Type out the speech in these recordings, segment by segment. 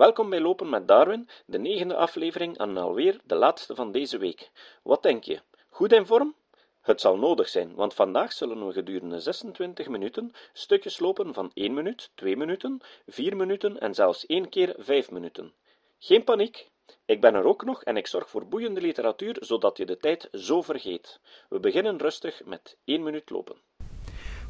Welkom bij Lopen met Darwin, de negende aflevering en alweer de laatste van deze week. Wat denk je? Goed in vorm? Het zal nodig zijn, want vandaag zullen we gedurende 26 minuten stukjes lopen van 1 minuut, 2 minuten, 4 minuten en zelfs één keer 5 minuten. Geen paniek, ik ben er ook nog en ik zorg voor boeiende literatuur, zodat je de tijd zo vergeet. We beginnen rustig met 1 minuut lopen.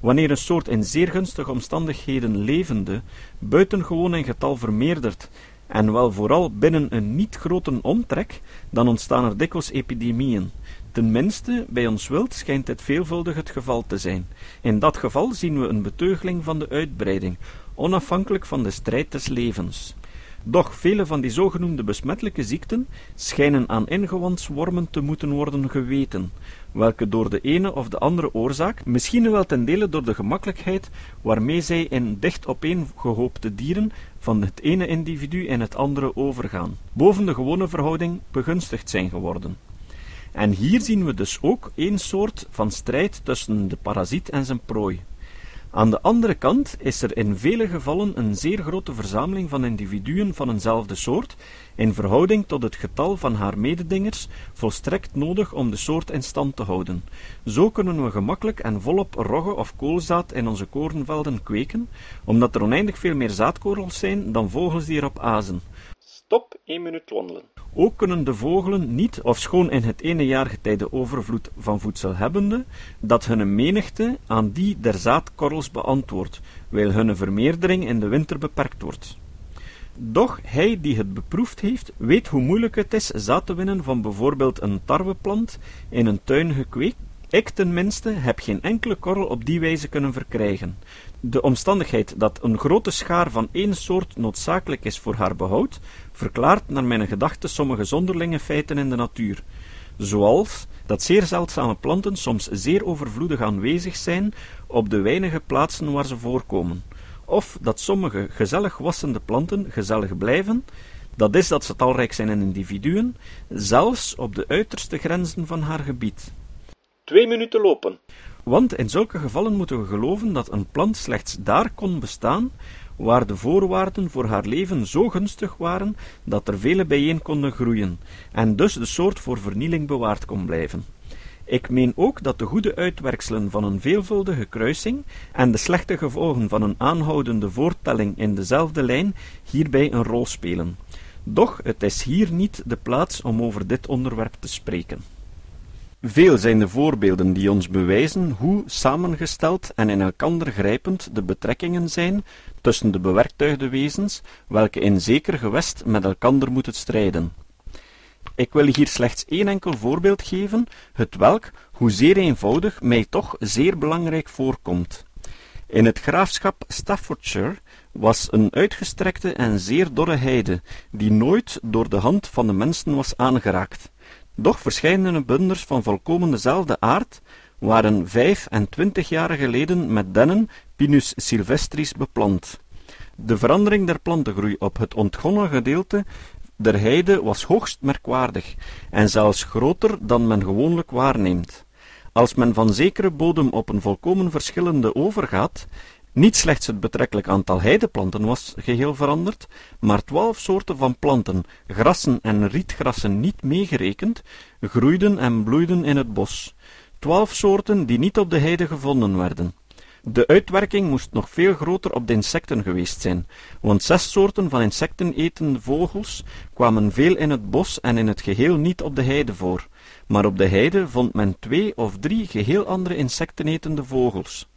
Wanneer een soort in zeer gunstige omstandigheden levende, buitengewoon in getal vermeerdert, en wel vooral binnen een niet grote omtrek, dan ontstaan er dikwijls epidemieën. Tenminste, bij ons wild schijnt dit veelvuldig het geval te zijn. In dat geval zien we een beteugeling van de uitbreiding, onafhankelijk van de strijd des levens. Doch vele van die zogenoemde besmettelijke ziekten schijnen aan ingewandswormen te moeten worden geweten, welke door de ene of de andere oorzaak, misschien wel ten dele door de gemakkelijkheid waarmee zij in dicht opeengehoopte dieren van het ene individu in het andere overgaan, boven de gewone verhouding begunstigd zijn geworden. En hier zien we dus ook een soort van strijd tussen de parasiet en zijn prooi. Aan de andere kant is er in vele gevallen een zeer grote verzameling van individuen van eenzelfde soort, in verhouding tot het getal van haar mededingers, volstrekt nodig om de soort in stand te houden. Zo kunnen we gemakkelijk en volop rogge of koolzaad in onze korenvelden kweken, omdat er oneindig veel meer zaadkorrels zijn dan vogels die erop azen. Stop 1 minuut wandelen. Ook kunnen de vogelen niet, ofschoon in het ene jaargetij de overvloed van voedsel hebbende, dat hun menigte aan die der zaadkorrels beantwoordt, wijl hun vermeerdering in de winter beperkt wordt. Doch hij die het beproefd heeft, weet hoe moeilijk het is zaad te winnen van bijvoorbeeld een tarweplant in een tuin gekweekt. Ik tenminste heb geen enkele korrel op die wijze kunnen verkrijgen. De omstandigheid dat een grote schaar van één soort noodzakelijk is voor haar behoud, verklaart naar mijn gedachte sommige zonderlinge feiten in de natuur, zoals dat zeer zeldzame planten soms zeer overvloedig aanwezig zijn op de weinige plaatsen waar ze voorkomen, of dat sommige gezellig wassende planten gezellig blijven, dat is dat ze talrijk zijn in individuen, zelfs op de uiterste grenzen van haar gebied. Twee minuten lopen. Want in zulke gevallen moeten we geloven dat een plant slechts daar kon bestaan waar de voorwaarden voor haar leven zo gunstig waren dat er vele bijeen konden groeien, en dus de soort voor vernieling bewaard kon blijven. Ik meen ook dat de goede uitwerkselen van een veelvuldige kruising en de slechte gevolgen van een aanhoudende voortelling in dezelfde lijn hierbij een rol spelen. Doch het is hier niet de plaats om over dit onderwerp te spreken. Veel zijn de voorbeelden die ons bewijzen hoe samengesteld en in elkander grijpend de betrekkingen zijn tussen de bewerktuigde wezens, welke in zeker gewest met elkander moeten strijden. Ik wil hier slechts één enkel voorbeeld geven, het welk, hoezeer eenvoudig, mij toch zeer belangrijk voorkomt. In het graafschap Staffordshire was een uitgestrekte en zeer dorre heide, die nooit door de hand van de mensen was aangeraakt. Doch verscheidene bunders van volkomen dezelfde aard waren vijf en twintig jaren geleden met dennen Pinus sylvestris beplant. De verandering der plantengroei op het ontgonnen gedeelte der heide was hoogst merkwaardig en zelfs groter dan men gewoonlijk waarneemt. Als men van zekere bodem op een volkomen verschillende overgaat, niet slechts het betrekkelijk aantal heideplanten was geheel veranderd, maar twaalf soorten van planten, grassen en rietgrassen niet meegerekend, groeiden en bloeiden in het bos. Twaalf soorten die niet op de heide gevonden werden. De uitwerking moest nog veel groter op de insecten geweest zijn, want zes soorten van insectenetende vogels kwamen veel in het bos en in het geheel niet op de heide voor, maar op de heide vond men twee of drie geheel andere insectenetende vogels.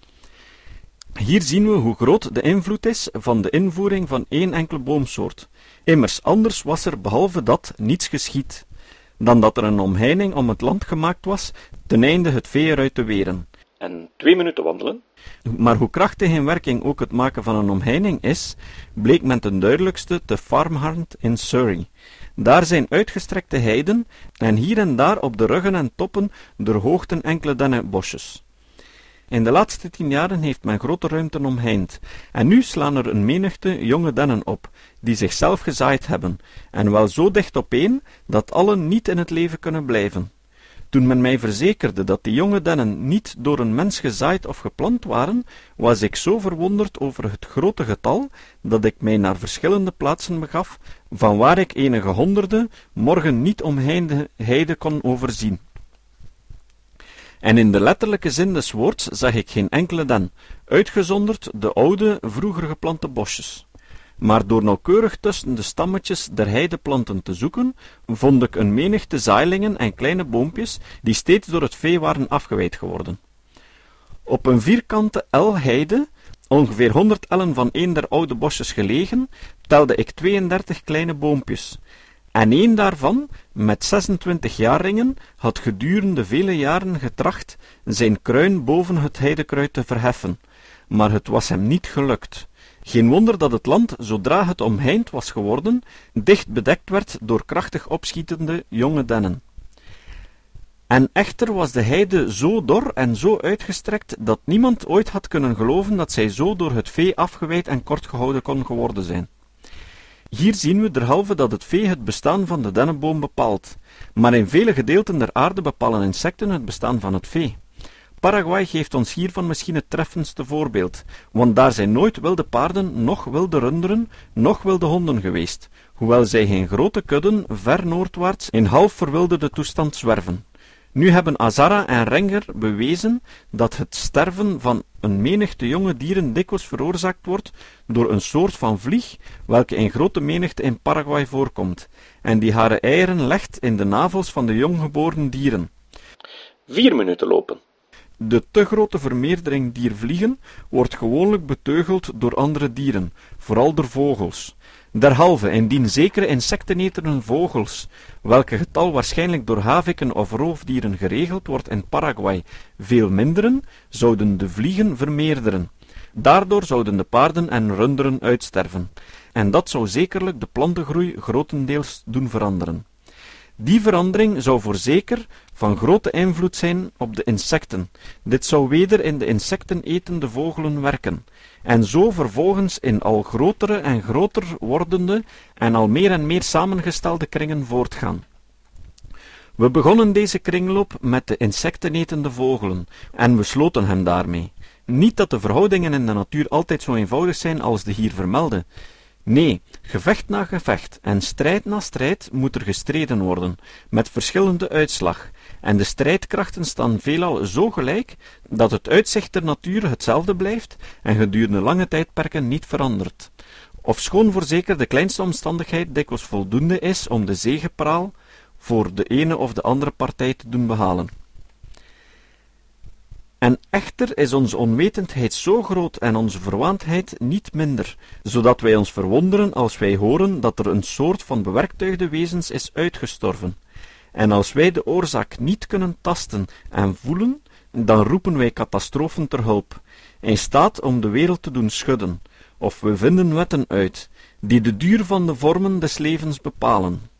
Hier zien we hoe groot de invloed is van de invoering van één enkele boomsoort. Immers, anders was er behalve dat niets geschied, dan dat er een omheining om het land gemaakt was, ten einde het vee eruit te weren. En twee minuten wandelen. Maar hoe krachtig in werking ook het maken van een omheining is, bleek men ten duidelijkste te Farmhand in Surrey. Daar zijn uitgestrekte heiden en hier en daar op de ruggen en toppen der hoogten enkele dennenbosjes. In de laatste tien jaren heeft men grote ruimten omheind, en nu slaan er een menigte jonge dennen op, die zichzelf gezaaid hebben, en wel zo dicht opeen, dat allen niet in het leven kunnen blijven. Toen men mij verzekerde dat die jonge dennen niet door een mens gezaaid of geplant waren, was ik zo verwonderd over het grote getal, dat ik mij naar verschillende plaatsen begaf, van waar ik enige honderden morgen niet omheinde heide kon overzien. En in de letterlijke zin des woords zag ik geen enkele den, uitgezonderd de oude, vroeger geplante bosjes maar door nauwkeurig tussen de stammetjes der heideplanten te zoeken, vond ik een menigte zaailingen en kleine boompjes, die steeds door het vee waren afgeweid geworden. Op een vierkante el heide, ongeveer honderd ellen van een der oude bosjes gelegen, telde ik 32 kleine boompjes, en een daarvan, met 26 jaarringen, had gedurende vele jaren getracht zijn kruin boven het heidekruid te verheffen, maar het was hem niet gelukt. Geen wonder dat het land, zodra het omheind was geworden, dicht bedekt werd door krachtig opschietende jonge dennen. En echter was de heide zo dor en zo uitgestrekt, dat niemand ooit had kunnen geloven dat zij zo door het vee afgeweid en kort gehouden kon geworden zijn. Hier zien we derhalve dat het vee het bestaan van de dennenboom bepaalt, maar in vele gedeelten der aarde bepalen insecten het bestaan van het vee. Paraguay geeft ons hiervan misschien het treffendste voorbeeld, want daar zijn nooit wilde paarden, noch wilde runderen, noch wilde honden geweest, hoewel zij geen grote kudden ver noordwaarts in half verwilderde toestand zwerven. Nu hebben Azara en Renger bewezen dat het sterven van een menigte jonge dieren dikwijls veroorzaakt wordt door een soort van vlieg, welke in grote menigte in Paraguay voorkomt, en die haar eieren legt in de navels van de jonggeboren dieren. Vier minuten lopen. De te grote vermeerdering dier vliegen wordt gewoonlijk beteugeld door andere dieren, vooral door vogels. Derhalve, indien zekere insectenetende vogels, welke getal waarschijnlijk door haviken of roofdieren geregeld wordt in Paraguay, veel minderen, zouden de vliegen vermeerderen. Daardoor zouden de paarden en runderen uitsterven, en dat zou zekerlijk de plantengroei grotendeels doen veranderen. Die verandering zou voorzeker van grote invloed zijn op de insecten. Dit zou weder in de insectenetende vogelen werken, en zo vervolgens in al grotere en groter wordende en al meer en meer samengestelde kringen voortgaan. We begonnen deze kringloop met de insectenetende vogelen, en we sloten hem daarmee. Niet dat de verhoudingen in de natuur altijd zo eenvoudig zijn als de hier vermelde. Nee, gevecht na gevecht en strijd na strijd moet er gestreden worden, met verschillende uitslag, en de strijdkrachten staan veelal zo gelijk dat het uitzicht der natuur hetzelfde blijft en gedurende lange tijdperken niet verandert. Ofschoon voorzeker de kleinste omstandigheid dikwijls voldoende is om de zegepraal voor de ene of de andere partij te doen behalen. En echter is onze onwetendheid zo groot en onze verwaandheid niet minder, zodat wij ons verwonderen als wij horen dat er een soort van bewerktuigde wezens is uitgestorven. En als wij de oorzaak niet kunnen tasten en voelen, dan roepen wij catastrofen ter hulp, in staat om de wereld te doen schudden, of we vinden wetten uit, die de duur van de vormen des levens bepalen.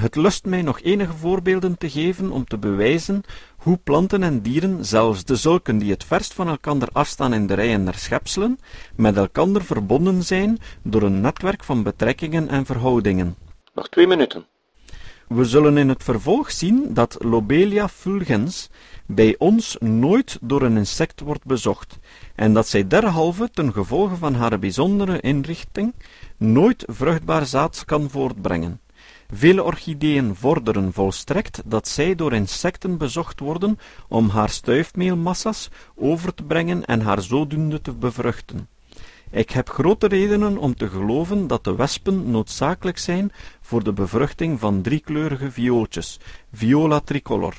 Het lust mij nog enige voorbeelden te geven om te bewijzen hoe planten en dieren, zelfs de zulken die het verst van elkander afstaan in de rijen der schepselen, met elkander verbonden zijn door een netwerk van betrekkingen en verhoudingen. Nog twee minuten. We zullen in het vervolg zien dat Lobelia fulgens bij ons nooit door een insect wordt bezocht, en dat zij derhalve ten gevolge van haar bijzondere inrichting nooit vruchtbaar zaad kan voortbrengen. Vele orchideeën vorderen volstrekt dat zij door insecten bezocht worden om haar stuifmeelmassa's over te brengen en haar zodoende te bevruchten. Ik heb grote redenen om te geloven dat de wespen noodzakelijk zijn voor de bevruchting van driekleurige viooltjes, viola tricolor,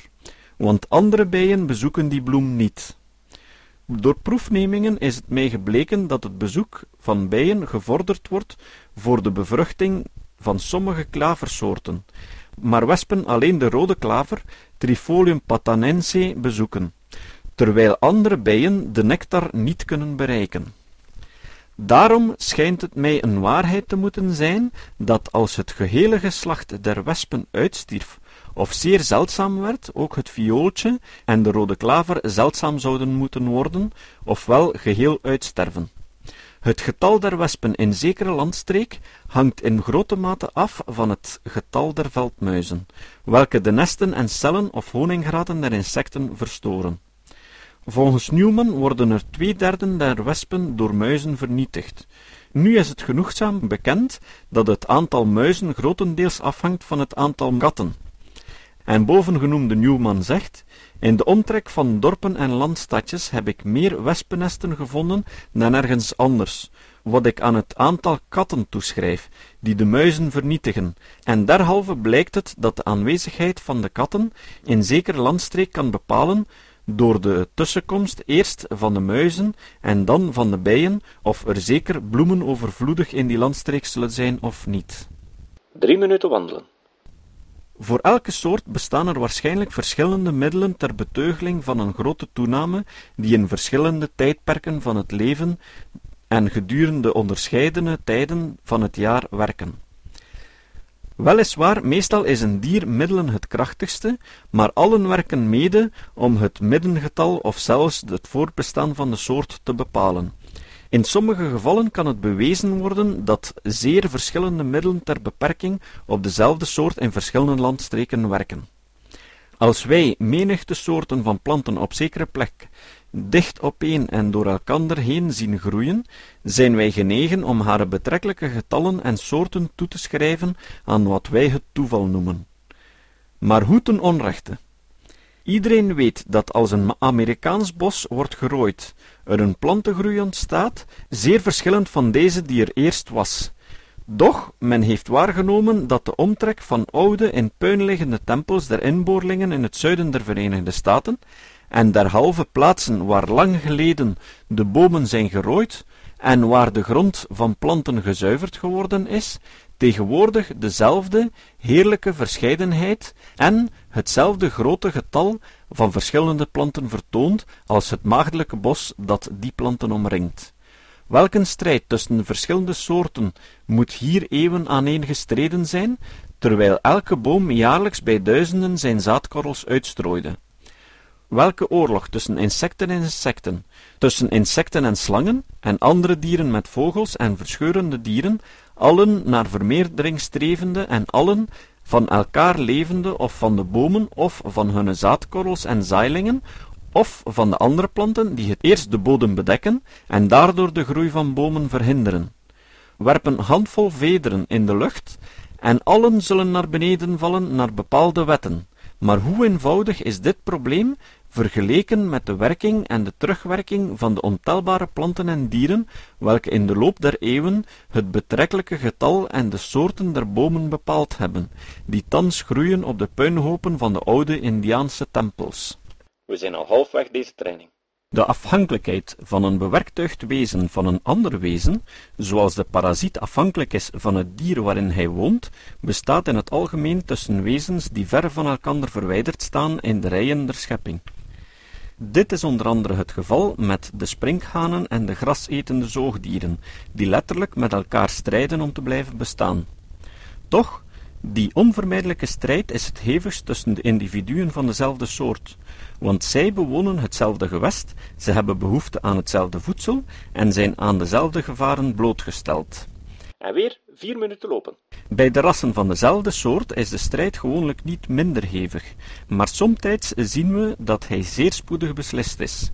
want andere bijen bezoeken die bloem niet. Door proefnemingen is het mij gebleken dat het bezoek van bijen gevorderd wordt voor de bevruchting van sommige klaversoorten, maar wespen alleen de rode klaver Trifolium patanense bezoeken, terwijl andere bijen de nectar niet kunnen bereiken. Daarom schijnt het mij een waarheid te moeten zijn dat als het gehele geslacht der wespen uitstierf of zeer zeldzaam werd, ook het viooltje en de rode klaver zeldzaam zouden moeten worden, ofwel geheel uitsterven. Het getal der wespen in zekere landstreek hangt in grote mate af van het getal der veldmuizen, welke de nesten en cellen of honinggraten der insecten verstoren. Volgens Newman worden er twee derden der wespen door muizen vernietigd. Nu is het genoegzaam bekend dat het aantal muizen grotendeels afhangt van het aantal katten. En bovengenoemde Newman zegt, in de omtrek van dorpen en landstadjes heb ik meer wespennesten gevonden dan ergens anders, wat ik aan het aantal katten toeschrijf, die de muizen vernietigen, en derhalve blijkt het dat de aanwezigheid van de katten in zekere landstreek kan bepalen door de tussenkomst eerst van de muizen en dan van de bijen, of er zeker bloemen overvloedig in die landstreek zullen zijn of niet. Drie minuten wandelen. Voor elke soort bestaan er waarschijnlijk verschillende middelen ter beteugeling van een grote toename, die in verschillende tijdperken van het leven en gedurende onderscheidene tijden van het jaar werken. Weliswaar, meestal is een dier middelen het krachtigste, maar allen werken mede om het middengetal of zelfs het voortbestaan van de soort te bepalen. In sommige gevallen kan het bewezen worden dat zeer verschillende middelen ter beperking op dezelfde soort in verschillende landstreken werken. Als wij menigte soorten van planten op zekere plek dicht opeen en door elkander heen zien groeien, zijn wij genegen om haar betrekkelijke getallen en soorten toe te schrijven aan wat wij het toeval noemen. Maar hoe ten onrechte? Iedereen weet dat als een Amerikaans bos wordt gerooid, er een plantengroei ontstaat, zeer verschillend van deze die er eerst was. Doch men heeft waargenomen dat de omtrek van oude in puin liggende tempels der inboorlingen in het zuiden der Verenigde Staten en derhalve plaatsen waar lang geleden de bomen zijn gerooid en waar de grond van planten gezuiverd geworden is, tegenwoordig dezelfde heerlijke verscheidenheid en hetzelfde grote getal van verschillende planten vertoont als het maagdelijke bos dat die planten omringt. Welke strijd tussen de verschillende soorten moet hier eeuwen aaneen gestreden zijn, terwijl elke boom jaarlijks bij duizenden zijn zaadkorrels uitstrooide? Welke oorlog tussen insecten en insecten, tussen insecten en slangen, en andere dieren met vogels en verscheurende dieren, allen naar vermeerdering strevende en allen van elkaar levende of van de bomen of van hunne zaadkorrels en zaailingen, of van de andere planten die het eerst de bodem bedekken en daardoor de groei van bomen verhinderen. Werp een handvol vederen in de lucht en allen zullen naar beneden vallen naar bepaalde wetten. Maar hoe eenvoudig is dit probleem vergeleken met de werking en de terugwerking van de ontelbare planten en dieren, welke in de loop der eeuwen het betrekkelijke getal en de soorten der bomen bepaald hebben, die thans groeien op de puinhopen van de oude Indiaanse tempels. We zijn al halfweg deze training. De afhankelijkheid van een bewerktuigd wezen van een ander wezen, zoals de parasiet afhankelijk is van het dier waarin hij woont, bestaat in het algemeen tussen wezens die ver van elkander verwijderd staan in de rijen der schepping. Dit is onder andere het geval met de sprinkhanen en de grasetende zoogdieren, die letterlijk met elkaar strijden om te blijven bestaan. Toch, die onvermijdelijke strijd is het hevigst tussen de individuen van dezelfde soort, want zij bewonen hetzelfde gewest, ze hebben behoefte aan hetzelfde voedsel en zijn aan dezelfde gevaren blootgesteld. En weer vier minuten lopen. Bij de rassen van dezelfde soort is de strijd gewoonlijk niet minder hevig, maar somtijds zien we dat hij zeer spoedig beslist is.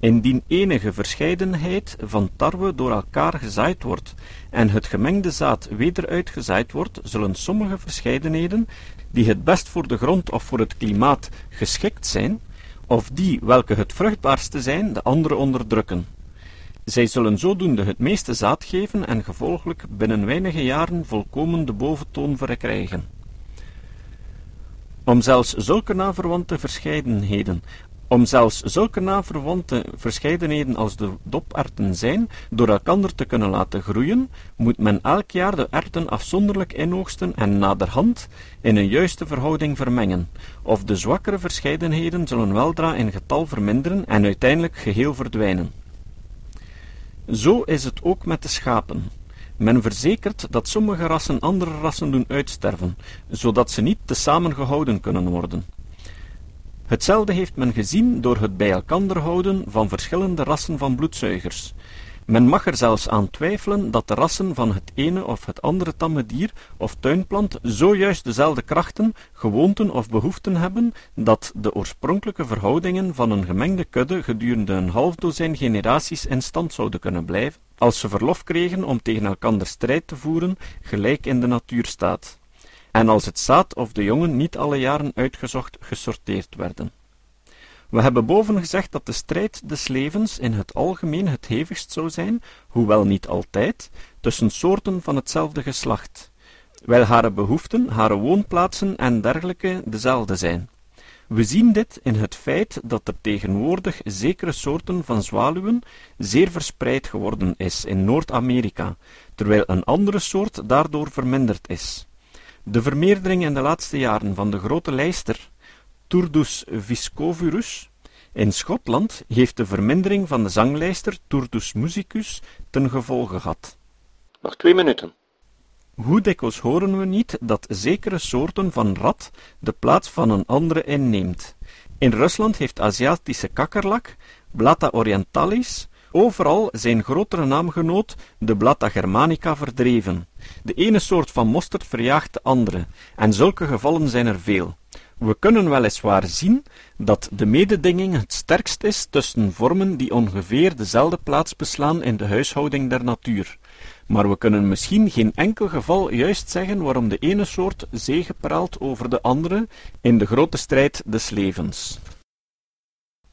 Indien enige verscheidenheid van tarwe door elkaar gezaaid wordt en het gemengde zaad weder uitgezaaid wordt, zullen sommige verscheidenheden, die het best voor de grond of voor het klimaat geschikt zijn, of die welke het vruchtbaarste zijn, de andere onderdrukken. Zij zullen zodoende het meeste zaad geven en gevolglijk binnen weinige jaren volkomen de boventoon verkrijgen. Om zelfs zulke naverwante verscheidenheden, om zelfs zulke naverwante verscheidenheden als de doperten zijn, door elkander te kunnen laten groeien, moet men elk jaar de erten afzonderlijk inoogsten en naderhand in een juiste verhouding vermengen, of de zwakkere verscheidenheden zullen weldra in getal verminderen en uiteindelijk geheel verdwijnen. Zo is het ook met de schapen. Men verzekert dat sommige rassen andere rassen doen uitsterven, zodat ze niet tezamen gehouden kunnen worden. Hetzelfde heeft men gezien door het bij elkander houden van verschillende rassen van bloedzuigers. Men mag er zelfs aan twijfelen dat de rassen van het ene of het andere tamme dier of tuinplant zojuist dezelfde krachten, gewoonten of behoeften hebben, dat de oorspronkelijke verhoudingen van een gemengde kudde gedurende een half dozijn generaties in stand zouden kunnen blijven, als ze verlof kregen om tegen elkander strijd te voeren, gelijk in de natuur staat, en als het zaad of de jongen niet alle jaren uitgezocht gesorteerd werden. We hebben boven gezegd dat de strijd des levens in het algemeen het hevigst zou zijn, hoewel niet altijd, tussen soorten van hetzelfde geslacht, wijl hare behoeften, hare woonplaatsen en dergelijke dezelfde zijn. We zien dit in het feit dat er tegenwoordig zekere soorten van zwaluwen zeer verspreid geworden is in Noord-Amerika, terwijl een andere soort daardoor verminderd is. De vermeerdering in de laatste jaren van de grote lijster, Turdus viscovurus, in Schotland heeft de vermindering van de zanglijster Turdus musicus ten gevolge gehad. Nog twee minuten. Hoe dikwijls horen we niet dat zekere soorten van rat de plaats van een andere inneemt. In Rusland heeft Aziatische kakkerlak, Blatta orientalis, overal zijn grotere naamgenoot, de Blatta germanica, verdreven. De ene soort van mosterd verjaagt de andere, en zulke gevallen zijn er veel. We kunnen weliswaar zien dat de mededinging het sterkst is tussen vormen die ongeveer dezelfde plaats beslaan in de huishouding der natuur, maar we kunnen misschien geen enkel geval juist zeggen waarom de ene soort zegepraalt over de andere in de grote strijd des levens.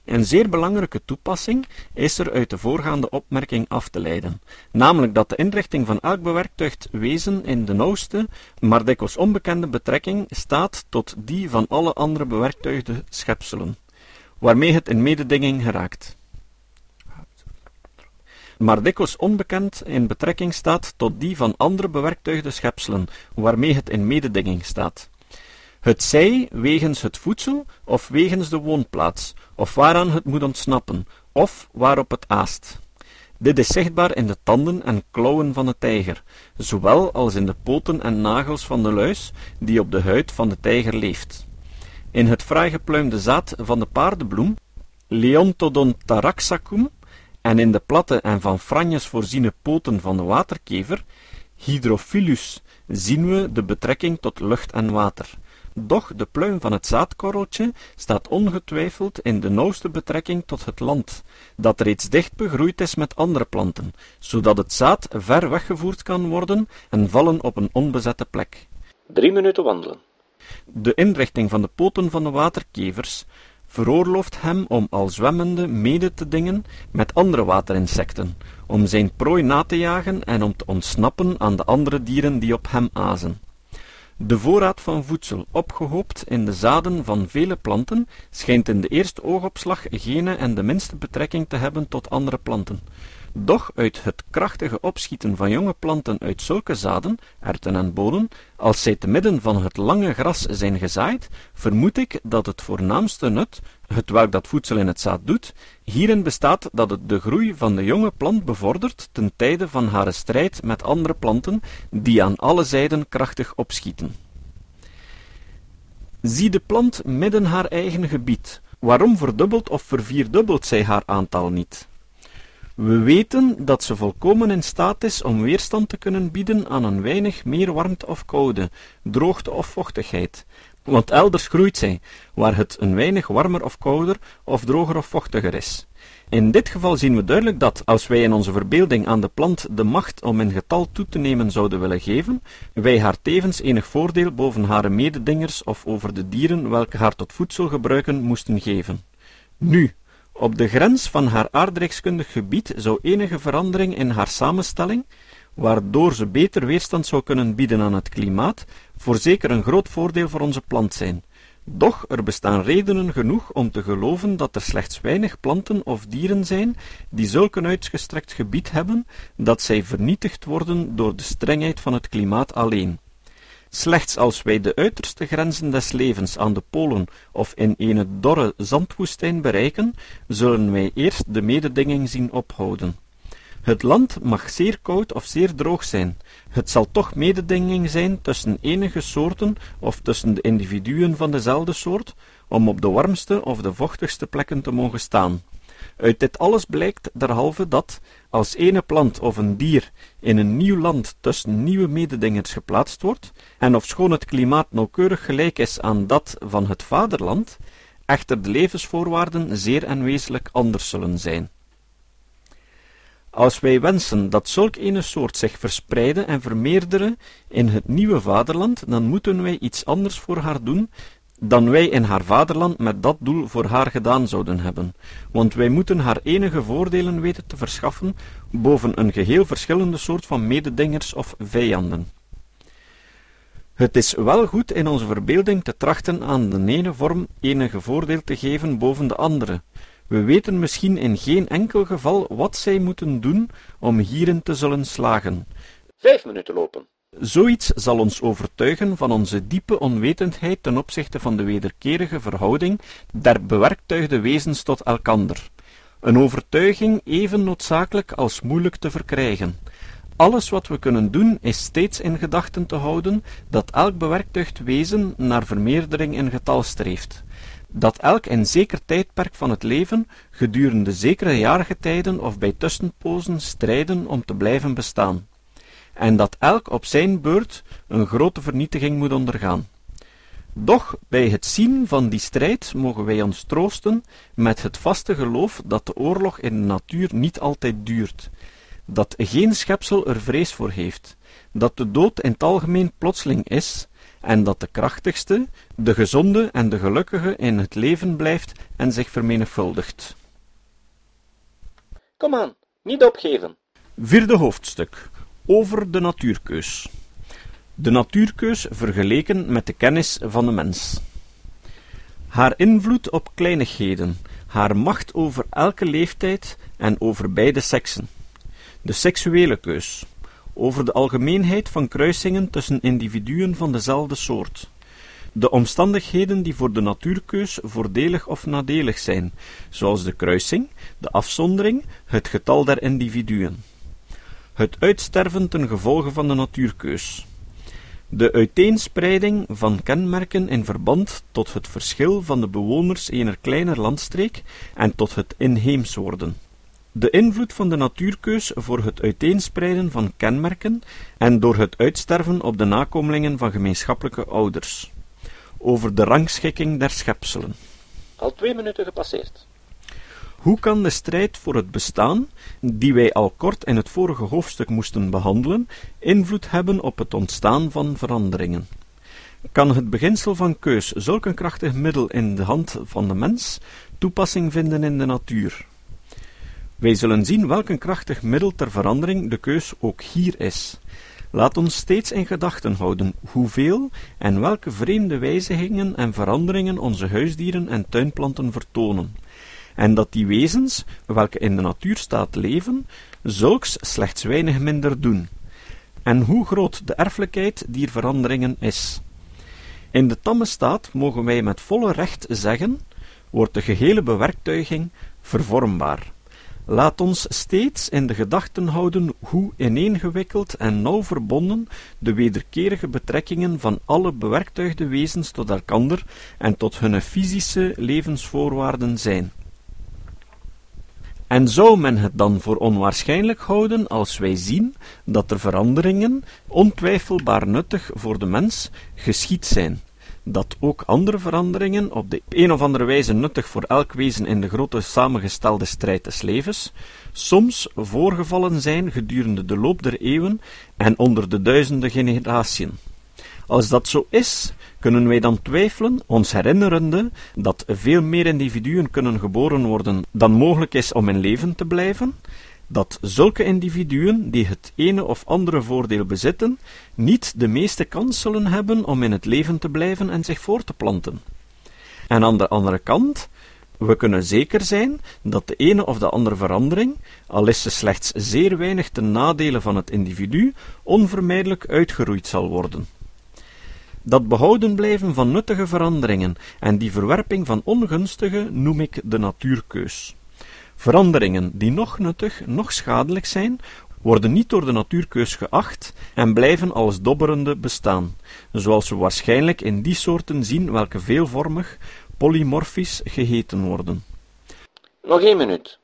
Een zeer belangrijke toepassing is er uit de voorgaande opmerking af te leiden, namelijk dat de inrichting van elk bewerktuigd wezen in de nauwste, maar dikwijls onbekende betrekking staat tot die van alle andere bewerktuigde schepselen, waarmee het in mededinging geraakt. Maar onbekend in betrekking staat tot die van andere bewerktuigde schepselen, waarmee het in mededinging staat. Het zij wegens het voedsel of wegens de woonplaats, of waaraan het moet ontsnappen, of waarop het aast. Dit is zichtbaar in de tanden en klauwen van de tijger, zowel als in de poten en nagels van de luis die op de huid van de tijger leeft. In het fraai gepluimde zaad van de paardenbloem, Leontodon taraxacum, en in de platte en van franjes voorziene poten van de waterkever, Hydrophilus, zien we de betrekking tot lucht en water. Doch de pluim van het zaadkorreltje staat ongetwijfeld in de nauwste betrekking tot het land, dat reeds dicht begroeid is met andere planten, zodat het zaad ver weggevoerd kan worden en vallen op een onbezette plek. Drie minuten wandelen. De inrichting van de poten van de waterkevers veroorlooft hem om al zwemmende mede te dingen met andere waterinsecten, om zijn prooi na te jagen en om te ontsnappen aan de andere dieren die op hem azen. De voorraad van voedsel, opgehoopt in de zaden van vele planten, schijnt in de eerste oogopslag geen en de minste betrekking te hebben tot andere planten. Doch uit het krachtige opschieten van jonge planten uit zulke zaden, erten en bonen, als zij te midden van het lange gras zijn gezaaid, vermoed ik dat het voornaamste nut, hetwelk dat voedsel in het zaad doet, hierin bestaat dat het de groei van de jonge plant bevordert ten tijde van haar strijd met andere planten, die aan alle zijden krachtig opschieten. Zie de plant midden haar eigen gebied, waarom verdubbelt of vervierdubbelt zij haar aantal niet? We weten dat ze volkomen in staat is om weerstand te kunnen bieden aan een weinig meer warmte of koude, droogte of vochtigheid, want elders groeit zij, waar het een weinig warmer of kouder, of droger of vochtiger is. In dit geval zien we duidelijk dat, als wij in onze verbeelding aan de plant de macht om in getal toe te nemen zouden willen geven, wij haar tevens enig voordeel boven haar mededingers of over de dieren welke haar tot voedsel gebruiken moesten geven. Nu, op de grens van haar aardrijkskundig gebied zou enige verandering in haar samenstelling, waardoor ze beter weerstand zou kunnen bieden aan het klimaat, voorzeker een groot voordeel voor onze plant zijn. Doch er bestaan redenen genoeg om te geloven dat er slechts weinig planten of dieren zijn die zulk een uitgestrekt gebied hebben dat zij vernietigd worden door de strengheid van het klimaat alleen. Slechts als wij de uiterste grenzen des levens aan de polen of in een dorre zandwoestijn bereiken, zullen wij eerst de mededinging zien ophouden. Het land mag zeer koud of zeer droog zijn, het zal toch mededinging zijn tussen enige soorten of tussen de individuen van dezelfde soort, om op de warmste of de vochtigste plekken te mogen staan. Uit dit alles blijkt derhalve dat, als ene plant of een dier in een nieuw land tussen nieuwe mededingers geplaatst wordt, en ofschoon het klimaat nauwkeurig gelijk is aan dat van het vaderland, echter de levensvoorwaarden zeer en wezenlijk anders zullen zijn. Als wij wensen dat zulk ene soort zich verspreide en vermeerdere in het nieuwe vaderland, dan moeten wij iets anders voor haar doen dan wij in haar vaderland met dat doel voor haar gedaan zouden hebben, want wij moeten haar enige voordelen weten te verschaffen boven een geheel verschillende soort van mededingers of vijanden. Het is wel goed in onze verbeelding te trachten aan de ene vorm enige voordeel te geven boven de andere. We weten misschien in geen enkel geval wat zij moeten doen om hierin te zullen slagen. Vijf minuten lopen. Zoiets zal ons overtuigen van onze diepe onwetendheid ten opzichte van de wederkerige verhouding der bewerktuigde wezens tot elkander. Een overtuiging even noodzakelijk als moeilijk te verkrijgen. Alles wat we kunnen doen is steeds in gedachten te houden dat elk bewerktuigd wezen naar vermeerdering in getal streeft. Dat elk in zeker tijdperk van het leven gedurende zekere jaargetijden of bij tussenpozen strijden om te blijven bestaan en dat elk op zijn beurt een grote vernietiging moet ondergaan. Doch bij het zien van die strijd mogen wij ons troosten met het vaste geloof dat de oorlog in de natuur niet altijd duurt, dat geen schepsel er vrees voor heeft, dat de dood in het algemeen plotseling is, en dat de krachtigste, de gezonde en de gelukkige in het leven blijft en zich vermenigvuldigt. Kom aan, niet opgeven. Vierde hoofdstuk over de natuurkeus. De natuurkeus vergeleken met de kennis van de mens. Haar invloed op kleinigheden, haar macht over elke leeftijd en over beide seksen. De seksuele keus, over de algemeenheid van kruisingen tussen individuen van dezelfde soort. De omstandigheden die voor de natuurkeus voordelig of nadelig zijn, zoals de kruising, de afzondering, het getal der individuen het uitsterven ten gevolge van de natuurkeus. De uiteenspreiding van kenmerken in verband tot het verschil van de bewoners ener kleiner landstreek en tot het inheems worden. De invloed van de natuurkeus voor het uiteenspreiden van kenmerken en door het uitsterven op de nakomelingen van gemeenschappelijke ouders. Over de rangschikking der schepselen. Al twee minuten gepasseerd. Hoe kan de strijd voor het bestaan, die wij al kort in het vorige hoofdstuk moesten behandelen, invloed hebben op het ontstaan van veranderingen? Kan het beginsel van keus, zulk een krachtig middel in de hand van de mens, toepassing vinden in de natuur? Wij zullen zien welk een krachtig middel ter verandering de keus ook hier is. Laat ons steeds in gedachten houden hoeveel en welke vreemde wijzigingen en veranderingen onze huisdieren en tuinplanten vertonen en dat die wezens, welke in de natuurstaat leven, zulks slechts weinig minder doen, en hoe groot de erfelijkheid dier veranderingen is. In de tamme staat mogen wij met volle recht zeggen, wordt de gehele bewerktuiging vervormbaar. Laat ons steeds in de gedachten houden hoe ineengewikkeld en nauw verbonden de wederkerige betrekkingen van alle bewerktuigde wezens tot elkander en tot hun fysische levensvoorwaarden zijn. En zou men het dan voor onwaarschijnlijk houden als wij zien dat er veranderingen, ontwijfelbaar nuttig voor de mens, geschied zijn, dat ook andere veranderingen, op de een of andere wijze nuttig voor elk wezen in de grote samengestelde strijd des levens, soms voorgevallen zijn gedurende de loop der eeuwen en onder de duizenden generatiën. Als dat zo is, kunnen wij dan twijfelen, ons herinnerende dat veel meer individuen kunnen geboren worden dan mogelijk is om in leven te blijven, dat zulke individuen die het ene of andere voordeel bezitten, niet de meeste kans zullen hebben om in het leven te blijven en zich voor te planten. En aan de andere kant, we kunnen zeker zijn dat de ene of de andere verandering, al is ze slechts zeer weinig ten nadele van het individu, onvermijdelijk uitgeroeid zal worden. Dat behouden blijven van nuttige veranderingen en die verwerping van ongunstige noem ik de natuurkeus. Veranderingen die nog nuttig, nog schadelijk zijn, worden niet door de natuurkeus geacht en blijven als dobberende bestaan, zoals we waarschijnlijk in die soorten zien welke veelvormig, polymorfisch geheten worden. Nog één minuut.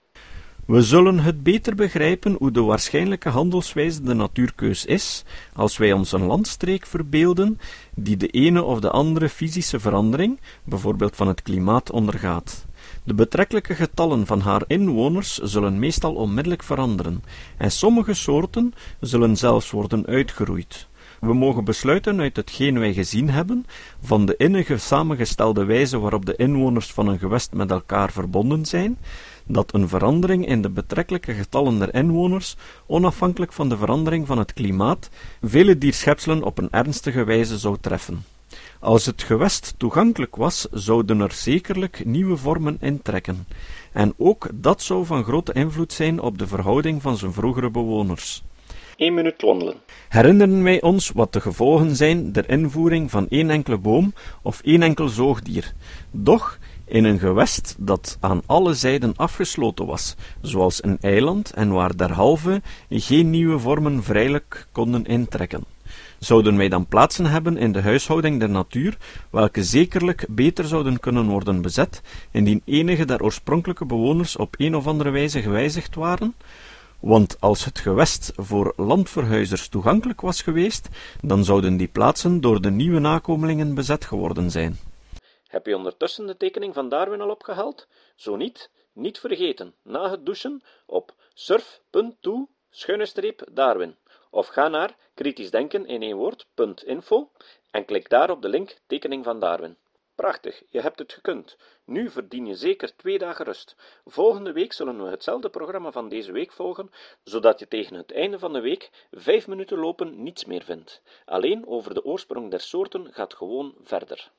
We zullen het beter begrijpen hoe de waarschijnlijke handelswijze de natuurkeus is, als wij ons een landstreek verbeelden die de ene of de andere fysische verandering, bijvoorbeeld van het klimaat, ondergaat. De betrekkelijke getallen van haar inwoners zullen meestal onmiddellijk veranderen, en sommige soorten zullen zelfs worden uitgeroeid. We mogen besluiten uit hetgeen wij gezien hebben, van de innige samengestelde wijze waarop de inwoners van een gewest met elkaar verbonden zijn, dat een verandering in de betrekkelijke getallen der inwoners, onafhankelijk van de verandering van het klimaat, vele dierschepselen op een ernstige wijze zou treffen. Als het gewest toegankelijk was, zouden er zekerlijk nieuwe vormen intrekken, en ook dat zou van grote invloed zijn op de verhouding van zijn vroegere bewoners. 1 minuut wandelen. Herinneren wij ons wat de gevolgen zijn der invoering van één enkele boom of één enkel zoogdier. Doch in een gewest dat aan alle zijden afgesloten was, zoals een eiland en waar derhalve geen nieuwe vormen vrijelijk konden intrekken. Zouden wij dan plaatsen hebben in de huishouding der natuur, welke zekerlijk beter zouden kunnen worden bezet, indien enige der oorspronkelijke bewoners op een of andere wijze gewijzigd waren? Want als het gewest voor landverhuizers toegankelijk was geweest, dan zouden die plaatsen door de nieuwe nakomelingen bezet geworden zijn. Heb je ondertussen de tekening van Darwin al opgehaald? Zo niet, niet vergeten, na het douchen op surf.to Darwin of ga naar kritisch denken in woord.info en klik daar op de link tekening van Darwin. Prachtig, je hebt het gekund. Nu verdien je zeker twee dagen rust. Volgende week zullen we hetzelfde programma van deze week volgen, zodat je tegen het einde van de week vijf minuten lopen niets meer vindt. Alleen over de oorsprong der soorten gaat gewoon verder.